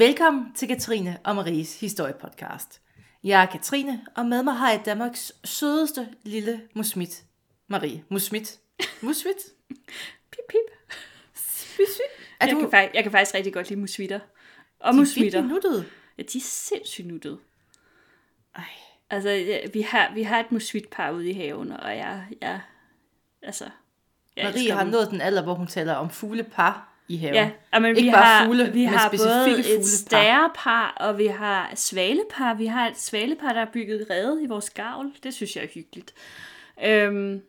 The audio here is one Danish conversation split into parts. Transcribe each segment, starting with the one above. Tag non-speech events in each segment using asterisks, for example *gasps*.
Velkommen til Katrine og Maries historiepodcast. Jeg er Katrine, og med mig har jeg Danmarks sødeste lille musmit. Marie. Musmit. Musmit? *laughs* Pip, pip. Er Jeg, du kan, faktisk, jeg kan faktisk rigtig godt lide musvitter. Og de er musvitter. nuttede? Ja, de er sindssygt nuttede. Ej. Altså, ja, vi har, vi har et musvitpar ude i haven, og jeg, jeg altså... Jeg Marie har dem. nået den alder, hvor hun taler om fuglepar i haven. Ja, og men Ikke vi bare har, fugle, vi har både fuglepar. et stærepar, og vi har svalepar. Vi har et svalepar, der er bygget rede i vores gavl. Det synes jeg er hyggeligt. Øhm,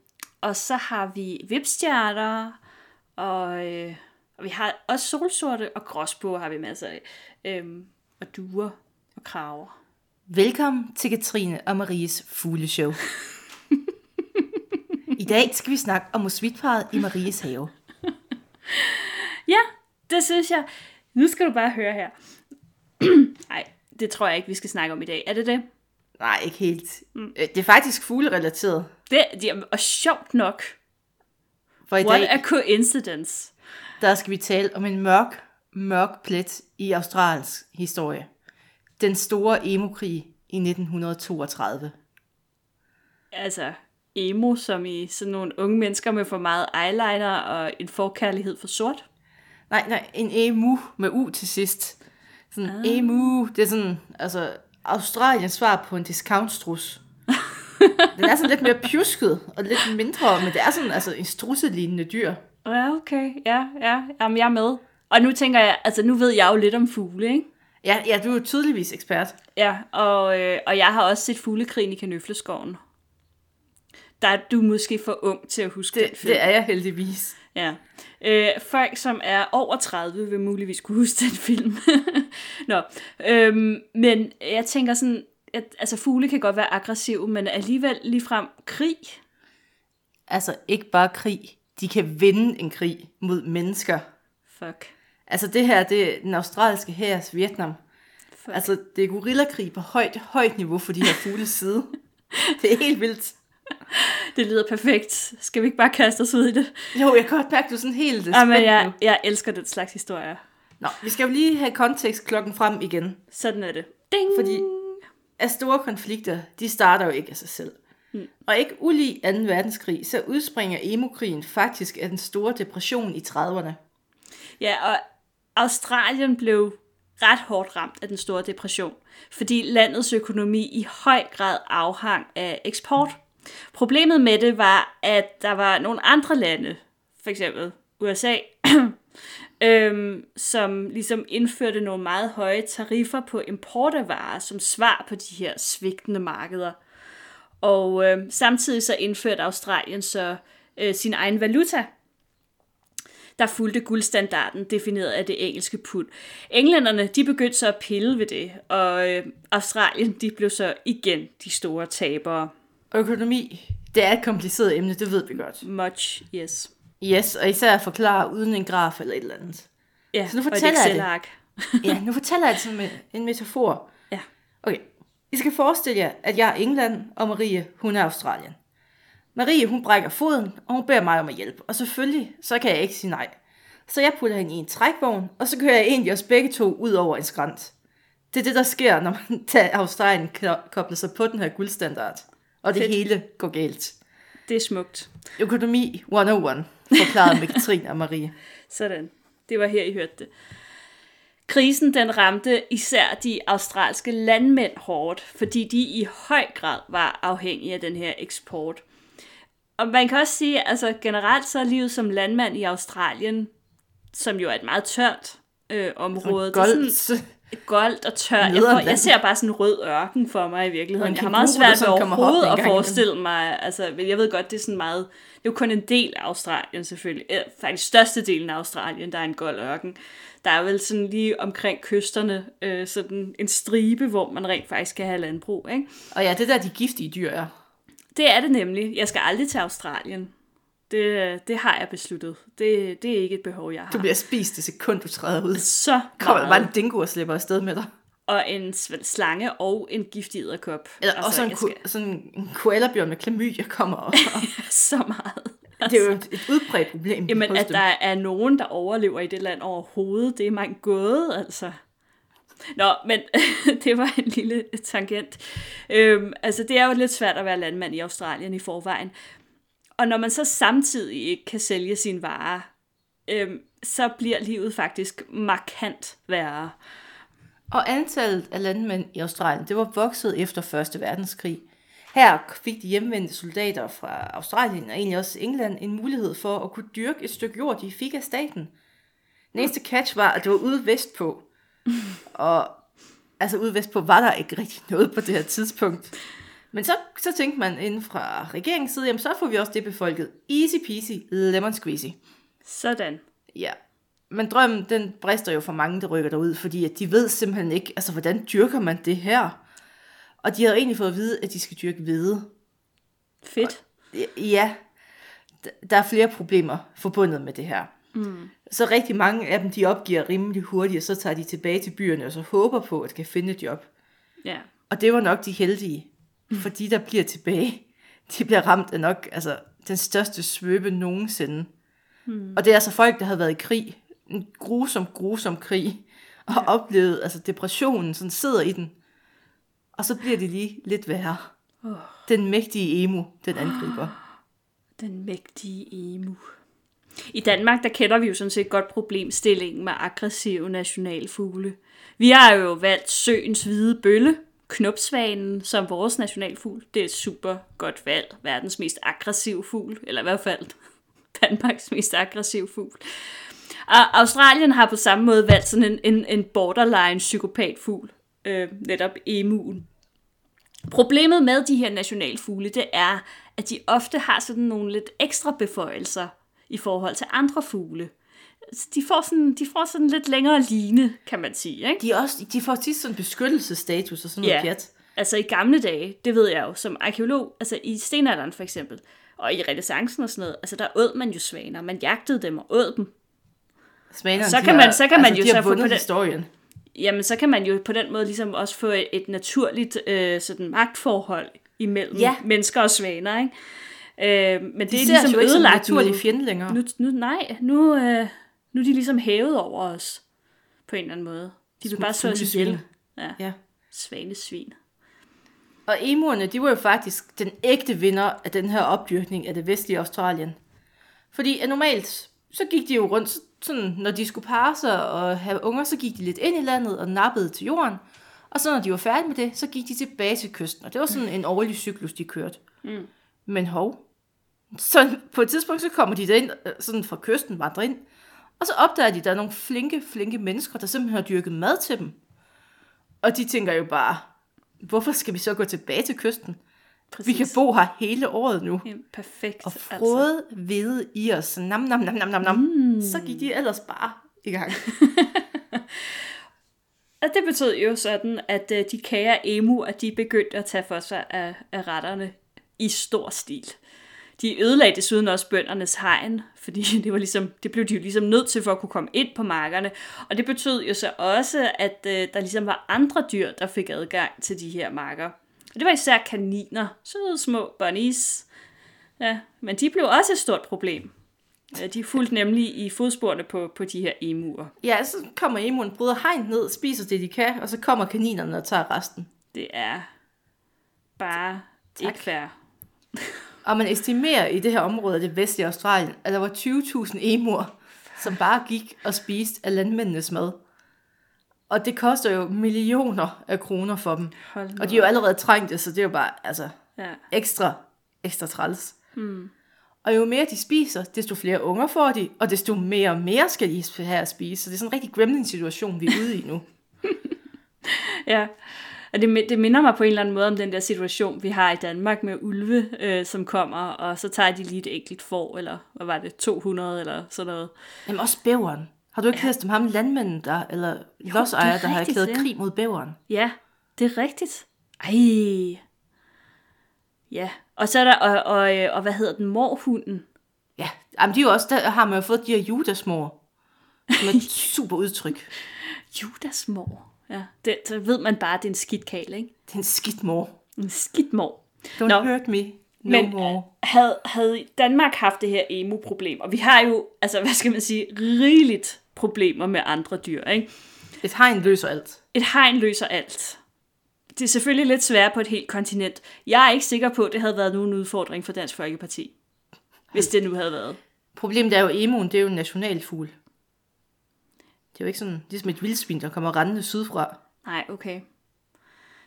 og så har vi vipstjerner, og, øh, og vi har også solsorte og gråsbuer har vi masser af. Øhm, og duer og kraver. Velkommen til Katrine og Maries fugleshow. *laughs* I dag skal vi snakke om musvitparet i Maries have. Ja, det synes jeg. Nu skal du bare høre her. *clears throat* Nej, det tror jeg ikke, vi skal snakke om i dag. Er det det? Nej, ikke helt. Mm. Det er faktisk fuglerelateret. Det, det og sjovt nok. For i What dag, a coincidence. der skal vi tale om en mørk, mørk plet i Australiens historie. Den store emokrig i 1932. Altså, emo, som i sådan nogle unge mennesker med for meget eyeliner og en forkærlighed for sort. Nej, nej, en emu med u til sidst. Sådan ah. emu, det er sådan, altså, Australiens svar på en discountstrus. *laughs* Den er sådan lidt mere pjusket og lidt mindre, men det er sådan altså en strusselignende dyr. Ja, okay. Ja, ja. Jamen, jeg er med. Og nu tænker jeg, altså nu ved jeg jo lidt om fugle, ikke? Ja, ja, du er jo tydeligvis ekspert. Ja, og, øh, og jeg har også set fuglekrigen i Kanøfleskoven. Der er du måske for ung til at huske den Det, film. det er jeg heldigvis. Ja. Øh, folk, som er over 30, vil muligvis kunne huske den film. *laughs* Nå, øhm, men jeg tænker sådan, at altså, fugle kan godt være aggressive, men alligevel ligefrem krig. Altså ikke bare krig, de kan vinde en krig mod mennesker. Fuck. Altså det her, det er den australske hærs Vietnam. Fuck. Altså det er gorillakrig på højt, højt niveau for de her fugles side. *laughs* Det er helt vildt. *laughs* Det lyder perfekt. Skal vi ikke bare kaste os ud i det? Jo, jeg kan godt mærke, du er sådan helt spændt Jamen, jeg, jeg elsker den slags historier. Nå, vi skal jo lige have kontekst klokken frem igen. Sådan er det. Ding! Fordi at store konflikter, de starter jo ikke af sig selv. Mm. Og ikke ulig 2. verdenskrig, så udspringer emokrigen faktisk af den store depression i 30'erne. Ja, og Australien blev ret hårdt ramt af den store depression, fordi landets økonomi i høj grad afhang af eksport. Problemet med det var, at der var nogle andre lande, for eksempel USA, *clears throat* øhm, som ligesom indførte nogle meget høje tariffer på import af varer som svar på de her svigtende markeder. Og øhm, samtidig så indførte Australien så øh, sin egen valuta, der fulgte guldstandarden defineret af det engelske pund. Englænderne, de begyndte så at pille ved det, og øh, Australien, de blev så igen de store tabere. Økonomi, det er et kompliceret emne, det ved vi godt. Much, yes. Yes, og især at forklare uden en graf eller et eller andet. Ja, Så nu og et fortæller jeg det. *laughs* Ja, nu fortæller jeg det som en metafor. Ja. Okay, I skal forestille jer, at jeg er England, og Marie, hun er Australien. Marie, hun brækker foden, og hun beder mig om at hjælpe. Og selvfølgelig, så kan jeg ikke sige nej. Så jeg putter hende i en trækvogn, og så kører jeg egentlig os begge to ud over en skrant. Det er det, der sker, når man tager Australien ko- kobler sig på den her guldstandard. Og det Fedt. hele går galt. Det er smukt. Økonomi 101, forklarede med Katrine og Marie. *laughs* Sådan. Det var her, I hørte det. Krisen den ramte især de australske landmænd hårdt, fordi de i høj grad var afhængige af den her eksport. Og man kan også sige, altså generelt så er livet som landmand i Australien, som jo er et meget tørt øh, område. Det er sådan Goldt. og tørt. Jeg, får, jeg ser bare sådan en rød ørken for mig i virkeligheden. Jeg har meget svært ved overhovedet at forestille mig, altså, men jeg ved godt, det er sådan meget, det er jo kun en del af Australien selvfølgelig, øh, faktisk størstedelen af Australien, der er en gold ørken. Der er vel sådan lige omkring kysterne øh, sådan en stribe, hvor man rent faktisk kan have landbrug, ikke? Og ja, det der, de giftige dyr er. Det er det nemlig. Jeg skal aldrig til Australien. Det, det har jeg besluttet. Det, det er ikke et behov, jeg har. Du bliver spist det sekund, du træder ud. så Kommer der bare meget. en dingo og slipper afsted med dig. Og en slange og en giftig edderkop. Eller altså, også en, ku- sådan en koalabjørn med klamydia kommer op. *laughs* så meget. det er jo et, et udbredt problem. Jamen, at dem. der er nogen, der overlever i det land overhovedet, det er mange gåde, altså. Nå, men *laughs* det var en lille tangent. Øhm, altså, det er jo lidt svært at være landmand i Australien i forvejen. Og når man så samtidig ikke kan sælge sine varer, øhm, så bliver livet faktisk markant værre. Og antallet af landmænd i Australien, det var vokset efter 1. verdenskrig. Her fik de hjemvendte soldater fra Australien og egentlig også England en mulighed for at kunne dyrke et stykke jord, de fik af staten. Næste catch var, at det var ude vestpå. *laughs* Og altså ude vestpå var der ikke rigtig noget på det her tidspunkt. Men så, så tænkte man inden fra regeringens side, jamen så får vi også det befolket. Easy peasy, lemon squeezy. Sådan. Ja. Men drømmen, den brister jo for mange, der rykker derud, fordi at de ved simpelthen ikke, altså hvordan dyrker man det her? Og de har egentlig fået at vide, at de skal dyrke hvede. Fedt. Ja, d- der er flere problemer forbundet med det her. Mm. Så rigtig mange af dem, de opgiver rimelig hurtigt, og så tager de tilbage til byerne, og så håber på, at de kan finde et job. Ja. Og det var nok de heldige, for de, der bliver tilbage, de bliver ramt af nok altså, den største svøbe nogensinde. Hmm. Og det er altså folk, der har været i krig, en grusom, grusom krig, og ja. oplevet altså, depressionen, sådan sidder i den. Og så bliver det lige lidt værre. Oh. Den mægtige emo, den angriber. *gasps* Den mægtige emu. I Danmark, der kender vi jo sådan set godt problemstillingen med aggressive nationalfugle. Vi har jo valgt søens hvide bølle, knopsvanen, som vores nationalfugl. Det er et super godt valg. Verdens mest aggressiv fugl, eller i hvert fald *laughs* Danmarks mest aggressiv fugl. Og Australien har på samme måde valgt sådan en, en, en borderline psykopatfugl, øh, netop emuen. Problemet med de her nationalfugle, det er, at de ofte har sådan nogle lidt ekstra beføjelser i forhold til andre fugle. De får sådan, de får sådan lidt længere line, kan man sige. Ikke? De, er også, de får tit sådan beskyttelsesstatus og sådan noget Ja. pjat. Altså i gamle dage, det ved jeg jo, som arkeolog, altså i stenalderen for eksempel, og i renaissancen og sådan noget, altså der åd man jo svaner, man jagtede dem og åd dem. Smanerne, Så kan man- så kan man altså, jo så få på den- historien. Jamen så kan man jo på den måde ligesom også få et, naturligt øh, sådan magtforhold imellem Ja. mennesker og svaner, ikke? Øh, men det De er ser ligesom jo ikke som en ødelagt naturlig fjende længere. Nu, nu, nej, nu, øh, nu er de ligesom hævet over os, på en eller anden måde. De vil bare slå os ihjel. Ja, Ja. svanesvin. Og emuerne, de var jo faktisk den ægte vinder af den her opdyrkning af det vestlige Australien. Fordi at normalt, så gik de jo rundt, så- sådan, når de skulle parre sig og have unger, så gik de lidt ind i landet og nappede til jorden. Og så når de var færdige med det, så gik de tilbage til kysten. Og det var sådan en årlig cyklus, de kørte. Mm. Men hov, så på et tidspunkt, så kommer de derind, øh, sådan fra kysten, vandrer ind. Og så opdager de, at der er nogle flinke, flinke mennesker, der simpelthen har dyrket mad til dem. Og de tænker jo bare, hvorfor skal vi så gå tilbage til kysten? Præcis. Vi kan bo her hele året nu. Ja, perfekt. Og frode hvide i os. Nam, nam, nam, nam, nam, nam. Mm. Så gik de ellers bare i gang. *laughs* Og det betød jo sådan, at øh, de kære emu, at de begyndte at tage for sig af, af retterne i stor stil. De ødelagde desuden også bøndernes hegn, fordi *laughs* det, var ligesom, det blev de jo ligesom nødt til for at kunne komme ind på markerne. Og det betød jo så også, at øh, der ligesom var andre dyr, der fik adgang til de her marker. Og det var især kaniner, søde små bunnies. Ja, men de blev også et stort problem. Ja, De fulgte nemlig i fodsporene på, på de her emuer. Ja, så kommer emuen, bryder hegn ned, spiser det, de kan, og så kommer kaninerne og tager resten. Det er bare tak. ikke fair. *laughs* Og man estimerer i det her område af det vestlige Australien, at der var 20.000 emuer, som bare gik og spiste af landmændenes mad. Og det koster jo millioner af kroner for dem. Og de er jo allerede trængte, så det er jo bare altså, Ja. ekstra, ekstra træls. Hmm. Og jo mere de spiser, desto flere unger får de, og desto mere og mere skal de have at spise. Så det er sådan en rigtig gremlin-situation, vi er ude i nu. *laughs* ja. Og det, det minder mig på en eller anden måde om den der situation, vi har i Danmark med ulve, øh, som kommer, og så tager de lige et enkelt får, eller hvad var det, 200 eller sådan noget. Jamen også bæveren. Har du ikke ja. læst om ham landmanden, der, eller lodsejer, der har erklæret ja. krig mod bæveren? Ja, det er rigtigt. Ej. Ja, og så er der, og, og, øh, og hvad hedder den, morhunden? Ja, jamen de er jo også, der har man jo fået de her judasmor. Som er et *laughs* super udtryk. Judas mor. Ja, det, så ved man bare, at det er en skidt kale, ikke? Det er en skidt mor. En skidt mor. Don't Nå. hurt me. No Men more. havde, havde Danmark haft det her emu-problem, og vi har jo, altså hvad skal man sige, rigeligt problemer med andre dyr, ikke? Et hegn løser alt. Et hegn løser alt. Det er selvfølgelig lidt sværere på et helt kontinent. Jeg er ikke sikker på, at det havde været nogen udfordring for Dansk Folkeparti. Hvis det nu havde været. Problemet er jo, at emoen, det er jo en nationalfugl. Det er jo ikke sådan, ligesom et vildsvin, der kommer rendende sydfra. Nej, okay.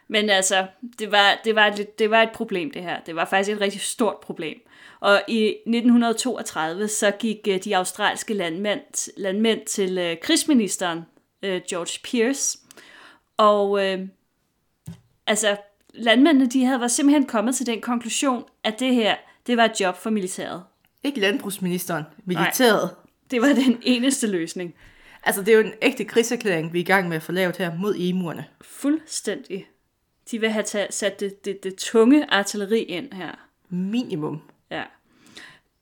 Men altså, det var, det, var et, det var et problem, det her. Det var faktisk et rigtig stort problem. Og i 1932, så gik øh, de australske landmænd, landmænd til øh, krigsministeren, øh, George Pierce. Og øh, altså, landmændene, de havde var simpelthen kommet til den konklusion, at det her, det var et job for militæret. Ikke landbrugsministeren, militæret. Nej. Det var den eneste løsning. Altså, det er jo en ægte krigserklæring, vi er i gang med at få lavet her mod emuerne. Fuldstændig. De vil have taget, sat det, det, det tunge artilleri ind her. Minimum. Ja.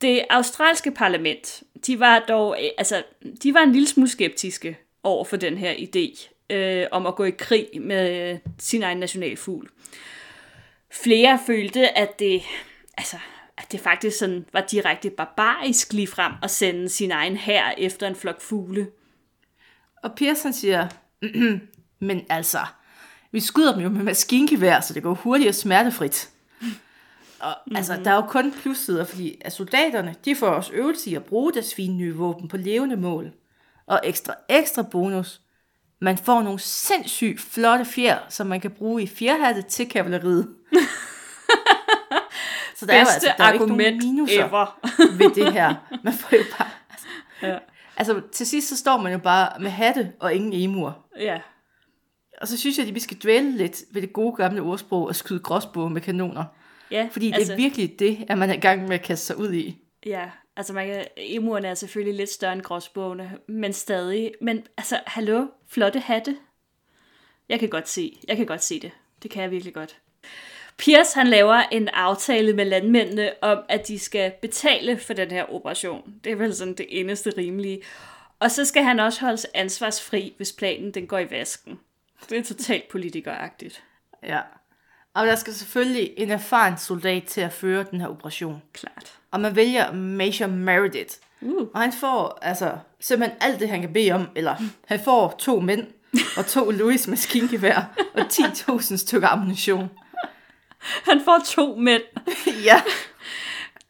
Det australske parlament, de var dog, altså, de var en lille smule skeptiske over for den her idé øh, om at gå i krig med sin egen nationalfugl. Flere følte, at det, altså, at det faktisk sådan var direkte barbarisk lige frem at sende sin egen hær efter en flok fugle. Og Pearson siger, men altså, vi skyder dem jo med maskingevær, så det går hurtigt og smertefrit. Og mm-hmm. altså, der er jo kun plussider, fordi at soldaterne, de får også øvelse i at bruge deres fine nye våben på levende mål. Og ekstra, ekstra bonus, man får nogle sindssygt flotte fjer, som man kan bruge i fjerhatte til kavaleriet. *laughs* så der Bedste er jo altså, der er argument ikke nogen minuser ever. ved det her. Man får jo bare... Altså, ja. Altså, til sidst så står man jo bare med hatte og ingen emur. Ja. Og så synes jeg, at vi skal dvæle lidt ved det gode gamle ordsprog at skyde gråsbog med kanoner. Ja, Fordi det altså, er virkelig det, at man er i gang med at kaste sig ud i. Ja, altså man kan, emuerne er selvfølgelig lidt større end gråsbogene, men stadig. Men altså, hallo, flotte hatte. Jeg kan godt se, jeg kan godt se det. Det kan jeg virkelig godt. Piers han laver en aftale med landmændene om, at de skal betale for den her operation. Det er vel sådan det eneste rimelige. Og så skal han også holdes ansvarsfri, hvis planen den går i vasken. Det er totalt politikeragtigt. Ja. Og der skal selvfølgelig en erfaren soldat til at føre den her operation. Klart. Og man vælger Major Meredith. Uh. Og han får altså simpelthen alt det, han kan bede om. Eller han får to mænd og to Louis maskingevær og 10.000 stykker ammunition. *laughs* Han får to mænd. *laughs* ja.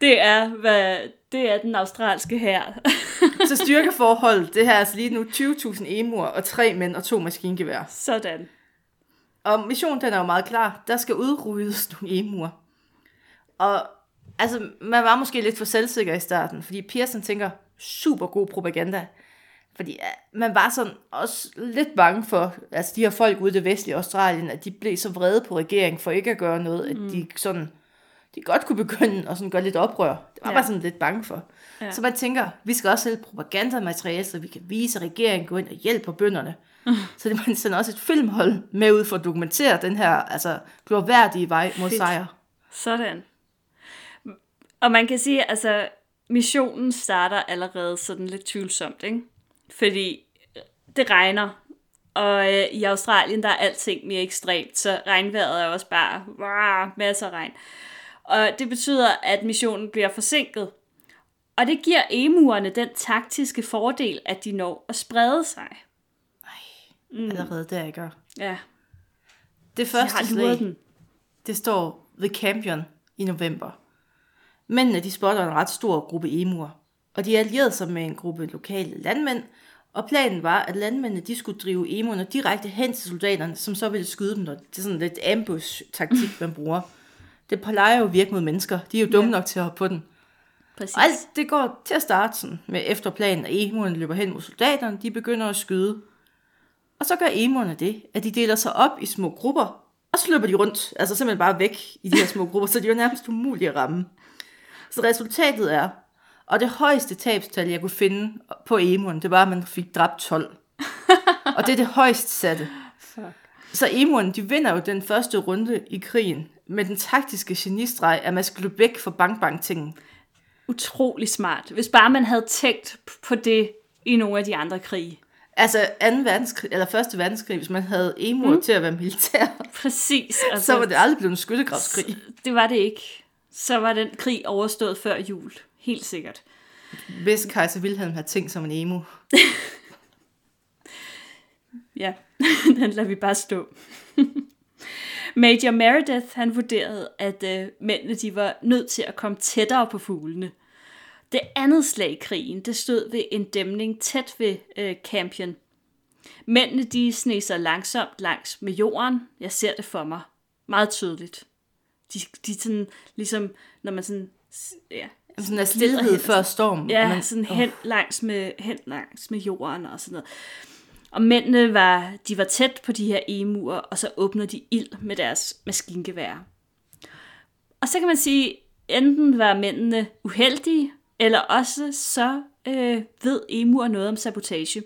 Det er, hvad, det er den australske her. *laughs* så styrkeforholdet, det her er altså lige nu 20.000 emur og tre mænd og to maskingevær. Sådan. Og missionen den er jo meget klar. Der skal udryddes nogle emur. Og altså, man var måske lidt for selvsikker i starten, fordi Pearson tænker, super god propaganda. Fordi man var sådan også lidt bange for, altså de her folk ude i det vestlige Australien, at de blev så vrede på regeringen for ikke at gøre noget, at mm. de sådan, de godt kunne begynde at sådan gøre lidt oprør. Det var ja. bare sådan lidt bange for. Ja. Så man tænker, vi skal også sælge propagandamateriale, så vi kan vise, at regeringen går ind og hjælper bønderne. Mm. *laughs* Så det man sender også et filmhold med ud for at dokumentere den her altså, glorværdige vej mod Fedt. sejr. Sådan. Og man kan sige, altså missionen starter allerede sådan lidt tvivlsomt, ikke? Fordi det regner, og øh, i Australien der er alting mere ekstremt, så regnvejret er også bare wow, masser af regn. Og det betyder, at missionen bliver forsinket. Og det giver emuerne den taktiske fordel, at de når at sprede sig. Mm. Allerede der, ikke? Ja. Det første slag, den. det står The Campion i november. Mændene, de spotter en ret stor gruppe emuer, og de allierede sig med en gruppe lokale landmænd, og planen var, at landmændene de skulle drive emuerne direkte hen til soldaterne, som så ville skyde dem. Det er sådan lidt ambush-taktik, man bruger. Det plejer jo at virke mod mennesker. De er jo dumme ja. nok til at hoppe på den. Præcis. Og alt det går til at starte sådan med efterplanen, at emuerne løber hen mod soldaterne. De begynder at skyde. Og så gør emuerne det, at de deler sig op i små grupper, og så løber de rundt, altså simpelthen bare væk i de her små grupper, så de er nærmest umulige at ramme. Så resultatet er, og det højeste tabstal, jeg kunne finde på emuerne, det var, at man fik dræbt 12. *laughs* og det er det højst satte. Fuck. Så emuerne, de vinder jo den første runde i krigen, med den taktiske genistreg, at man skulle væk fra bang-bang-tingen. Utrolig smart. Hvis bare man havde tænkt på det i nogle af de andre krige. Altså 2. verdenskrig, eller 1. verdenskrig, hvis man havde emu mm. til at være militær. Præcis. *laughs* Altså, så var det aldrig blevet en skyttegravskrig. Det var det ikke. Så var den krig overstået før jul. Helt sikkert. Hvis kejser Wilhelm havde tænkt som en emu. *laughs* Ja, *laughs* den lader vi bare stå. *laughs* Major Meredith, han vurderede, at øh, mændene de var nødt til at komme tættere på fuglene. Det andet slag i krigen, det stod ved en dæmning tæt ved øh, Campion. Mændene de sne sig langsomt langs med jorden. Jeg ser det for mig. Meget tydeligt. De, de sådan, ligesom, når man sådan, ja, Sådan en stillhed før storm. Ja, og man, sådan hen langs med, hen langs med jorden og sådan noget. Og mændene var, de var tæt på de her emuer, og så åbner de ild med deres maskingevær. Og så kan man sige, enten var mændene uheldige, eller også så øh, ved emuer noget om sabotage.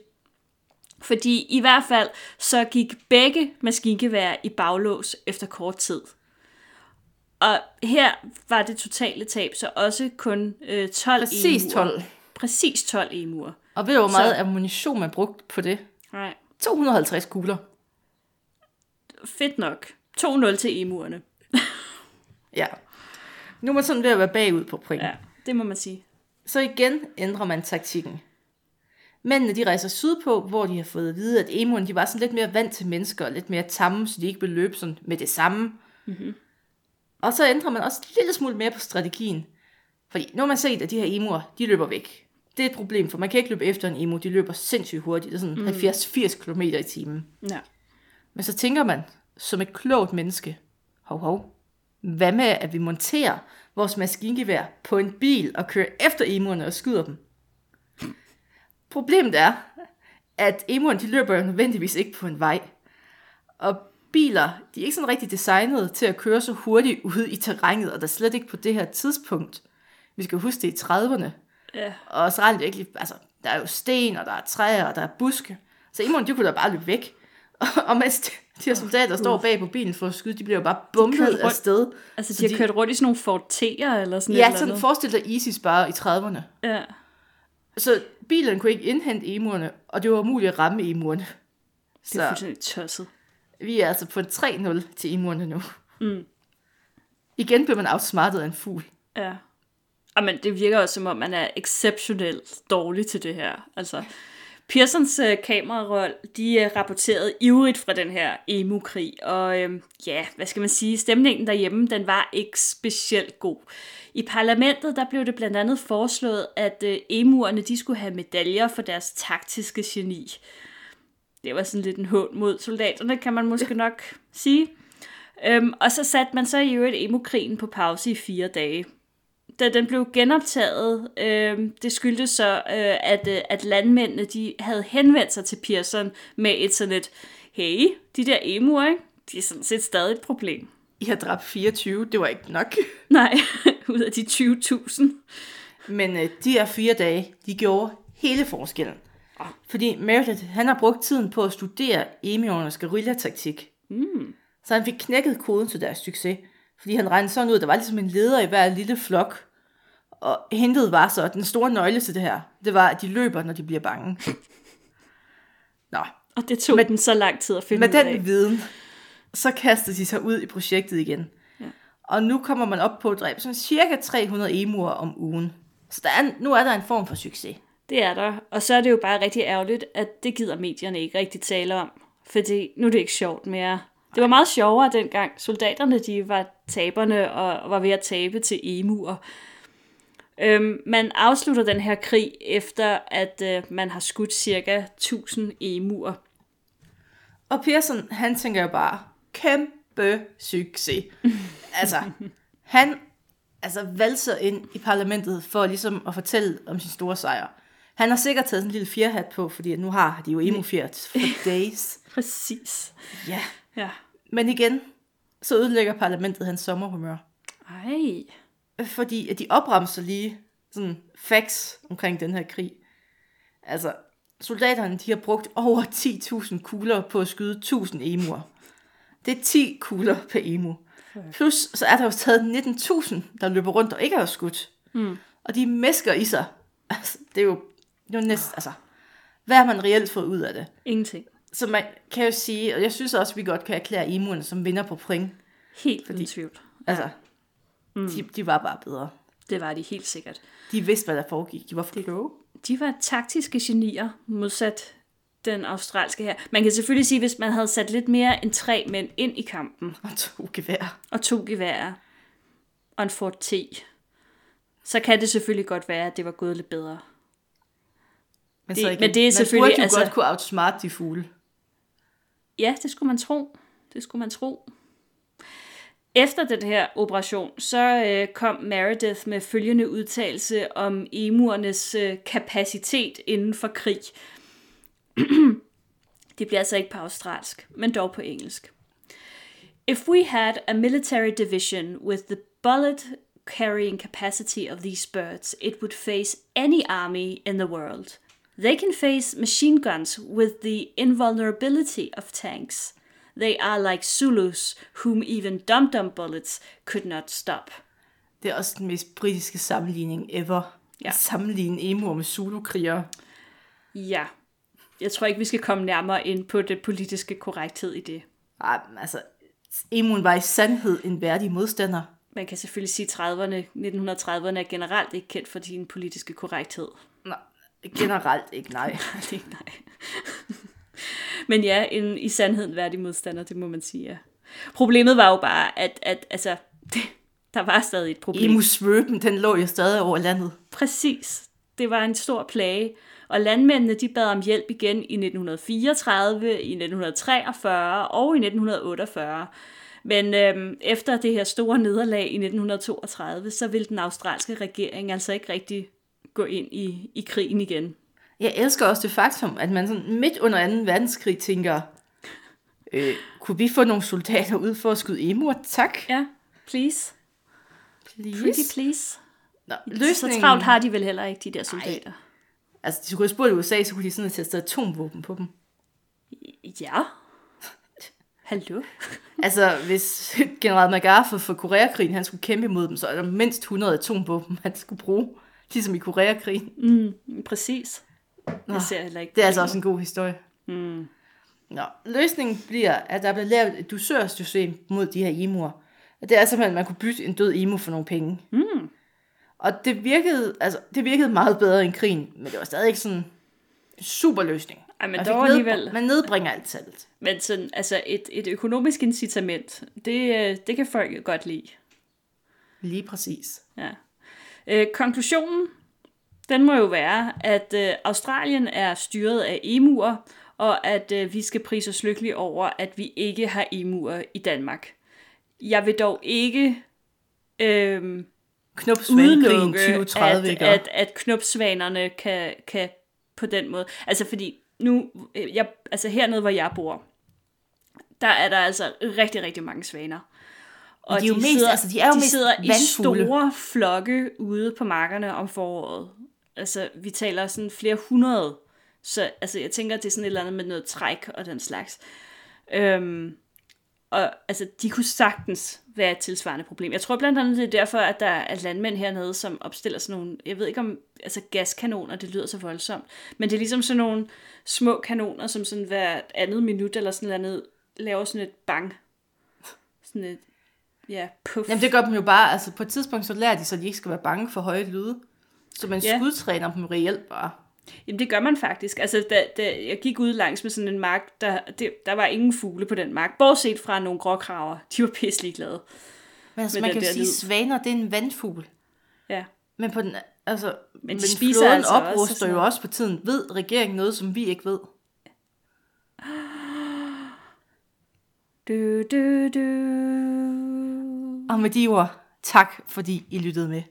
Fordi i hvert fald så gik begge maskingevær i baglås efter kort tid. Og her var det totale tab, så også kun øh, 12 Præcis emuer. 12. Præcis 12 emuer. Og ved du, hvor meget Så- ammunition man brugte på det? Nej, 250 kugler. fedt nok. 2-0 til emuerne. *laughs* Ja. Nu er man sådan ved at være bagud på point. Ja, det må man sige. Så igen ændrer man taktikken. Mændene de rejser sydpå, hvor de har fået at vide, at emuerne de var sådan lidt mere vant til mennesker, og lidt mere tamme, så de ikke ville løbe sådan med det samme. Mm-hmm. Og så ændrer man også en lille smule mere på strategien. Fordi nu har man set, at de her emuer, de løber væk. Det er et problem, for man kan ikke løbe efter en emu, de løber sindssygt hurtigt. Det er sådan mm. 70-80 km i timen. Ja. Men så tænker man, som et klogt menneske, hov hov, hvad med at vi monterer vores maskingevær på en bil og kører efter emuerne og skyder dem? Problemet er, at emuerne de løber jo nødvendigvis ikke på en vej. Og biler, de er ikke sådan rigtig designet til at køre så hurtigt ude i terrænet, og der er slet ikke på det her tidspunkt. Vi skal huske det i 30'erne. Ja. Og Australien er ikke, altså, der er jo sten, og der er træer, og der er buske. Så emuerne, de kunne da bare løbe væk. *laughs* Og mens de de her soldater, der står bag på bilen for at skyde, de bliver jo bare bumpet af sted. Altså, Så de har de- kørt rundt i sådan nogle Ford T'er eller sådan Ja, eller sådan andet. forestil dig ISIS bare i 30'erne. Ja. Så bilen kunne ikke indhente emuerne, og det var umuligt at ramme emuerne. Det er Så fuldstændig tosset. Vi er altså på en 3-0 til emuerne nu. Mm. Igen bliver man outsmartet af en fugl. Ja. Og men det virker også som om, man er exceptionelt dårlig til det her. Altså, Pearsons øh, kameraroll, de øh, rapporterede ivrigt fra den her emu-krig, og øh, ja, hvad skal man sige, stemningen derhjemme, den var ikke specielt god. I parlamentet, der blev det blandt andet foreslået, at øh, emuerne, de skulle have medaljer for deres taktiske geni. Det var sådan lidt en hån mod soldaterne, kan man måske nok sige. Øhm, og så satte man så i øvrigt emu-krigen på pause i fire dage da den blev genoptaget, øh, det skyldtes så, øh, at, øh, at landmændene de havde henvendt sig til Pearson med et sådan et, hey, de der emuer, ikke? de er sådan set stadig et problem. I har dræbt 24, det var ikke nok. *laughs* Nej, *laughs* ud af de 20.000. Men øh, de her fire dage, de gjorde hele forskellen. Fordi Meredith, han har brugt tiden på at studere emuernes guerillataktik. Mm. Så han fik knækket koden til deres succes. Fordi han regnede sådan ud, der var ligesom en leder i hver lille flok. Og hentet var så, at den store nøgle til det her, det var, at de løber, når de bliver bange. *laughs* Nå, Og det tog Med- den så lang tid at finde med ud af. den viden, så kastede de sig ud i projektet igen. Ja. Og nu kommer man op på at dræbe sådan cirka 300 emuer om ugen. Så der er, nu er der en form for succes. Det er der. Og så er det jo bare rigtig ærgerligt, at det gider medierne ikke rigtig tale om. Fordi nu er det ikke sjovt mere. Det var meget sjovere dengang soldaterne de var taberne og var ved at tabe til emuer. Øhm, man afslutter den her krig efter, at øh, man har skudt cirka 1000 emuer. Og Pearson, han tænker jo bare, kæmpe succes. *laughs* altså, han altså, valser ind i parlamentet for ligesom at fortælle om sin store sejr. Han har sikkert taget sådan en lille fjerhat på, fordi nu har de jo emo-fjert for *laughs* days. Præcis. Ja. Ja. Men igen, så ødelægger parlamentet hans sommerhumør. Ej. Fordi at de opremser lige sådan facts omkring den her krig. Altså, soldaterne de har brugt over 10.000 kugler på at skyde 1000 emuer. Det er 10 kugler per emu. Plus, så er der jo stadig 19.000, der løber rundt og ikke har skudt. Mm. Og de mesker i sig. Altså, det er jo, det jo næsten, altså, hvad har man reelt fået ud af det? Ingenting. Så man kan jo sige, og jeg synes også, at vi godt kan erklære emuerne som vinder på point. Helt uden tvivl. Altså, mm. de, de var bare bedre. Det var de helt sikkert. De vidste, hvad der foregik. De var kloge. De var taktiske genier, modsat den australske her. Man kan selvfølgelig sige, hvis man havde sat lidt mere end tre mænd ind i kampen, Og to gevær. og to geværer, og en Ford T, så kan det selvfølgelig godt være, at det var gået lidt bedre. Men, Det- men det er selvfølgelig, Man burde jo altså- godt kunne outsmart de fugle. Ja, det skulle man tro. Det skulle man tro. Efter den her operation, så øh, kom Meredith med følgende udtalelse om emuernes øh, kapacitet inden for krig. *clears throat* det bliver altså ikke på australsk, men dog på engelsk. If we had a military division with the bullet carrying capacity of these birds, it would face any army in the world. They can face machine guns with the invulnerability of tanks. They are like Zulus, whom even dum-dum bullets could not stop. Det er også den mest britiske sammenligning ever. Ja. At sammenligne emuer med zulu-krigere. Ja, jeg tror ikke, vi skal komme nærmere ind på det politiske korrekthed i det. Ej, altså, emuen var i sandhed en værdig modstander. Man kan selvfølgelig sige, at 30'erne, 1930'erne er generelt ikke kendt for din politiske korrekthed. Generelt ikke, nej. *laughs* Det er nej. Men ja, en i sandhed en værdig modstander, det må man sige, ja. Problemet var jo bare, at, at altså, *laughs* det, der var stadig et problem. Emu-svøben, den lå jo stadig over landet. Præcis. Det var en stor plage. Og landmændene de bad om hjælp igen i 1934, i 1943 og i 1948. Men øhm, efter det her store nederlag i 1932, så ville den australske regering altså ikke rigtig gå ind i, i krigen igen. Jeg elsker også det faktum, at man sådan midt under 2. verdenskrig tænker, øh, kunne vi få nogle soldater ud for at skyde emuer? Tak. Ja, please. Please. Pretty please. Nå, Så travlt har de vel heller ikke, de der soldater. Altså, de skulle have spurgt USA, så kunne de sådan have testet atomvåben på dem. Ja. Hallo? *laughs* Altså, hvis general MacArthur for Koreakrigen, han skulle kæmpe imod dem, så er der mindst 100 atomvåben, han skulle bruge. Ligesom i Koreakrigen. Mm, præcis. Jeg ser heller ikke Det er altså også en god historie. Mm. Nå, løsningen bliver, at der bliver lavet et dusørsystem mod de her emuer. Og det er simpelthen, at man kunne bytte en død emu for nogle penge. Mm. Og det virkede, altså, det virkede meget bedre end krigen, men det var stadig ikke sådan en super løsning. Ej, men Man dog alligevel. Man nedbringer alt salget. Men sådan, altså et, et økonomisk incitament, det, øh, det kan folk godt lide. Lige præcis. Ja. Øh, konklusionen, den må jo være, at øh, Australien er styret af emuer, og at øh, vi skal prise os lykkelige over, at vi ikke har emuer i Danmark. Jeg vil dog ikke øh, udelukke, 2030, at, at, at knopsvanerne kan, kan på den måde. Altså fordi nu, øh, jeg, altså hernede, hvor jeg bor, der er der altså rigtig, rigtig mange svaner. Og de er jo mest- altså, de er jo de mest sidder i vandfugle. store flokke ude på markerne om foråret. Altså, vi taler sådan flere hundrede. Så altså, jeg tænker, det er sådan et eller andet med noget træk og den slags. Øhm, og altså, de kunne sagtens være et tilsvarende problem. Jeg tror blandt andet, det er derfor, at der er landmænd hernede, som opstiller sådan nogle, jeg ved ikke om, altså gaskanoner, det lyder så voldsomt, men det er ligesom sådan nogle små kanoner, som sådan hver andet minut eller sådan noget andet, laver sådan et bang. Sådan et, ja, puff. Jamen det gør dem jo bare, altså på et tidspunkt så lærer de, så de ikke skal være bange for høje lyde. Så man Ja. skudtræner dem reelt bare. Jamen det gør man faktisk. Altså da, da jeg gik ud langs med sådan en mark, der, det, der var ingen fugle på den mark, bortset fra nogle gråkraver. De var pisselig glade. Men altså, man kan jo sige, lyd. svaner, det er en vandfugl. Ja. Men på den, altså, men, de men spiser flåden altså også opruster sådan jo også på tiden. Ved regeringen noget, som vi ikke ved? *gasps* Du, du, du. Og med de ord, tak fordi I lyttede med.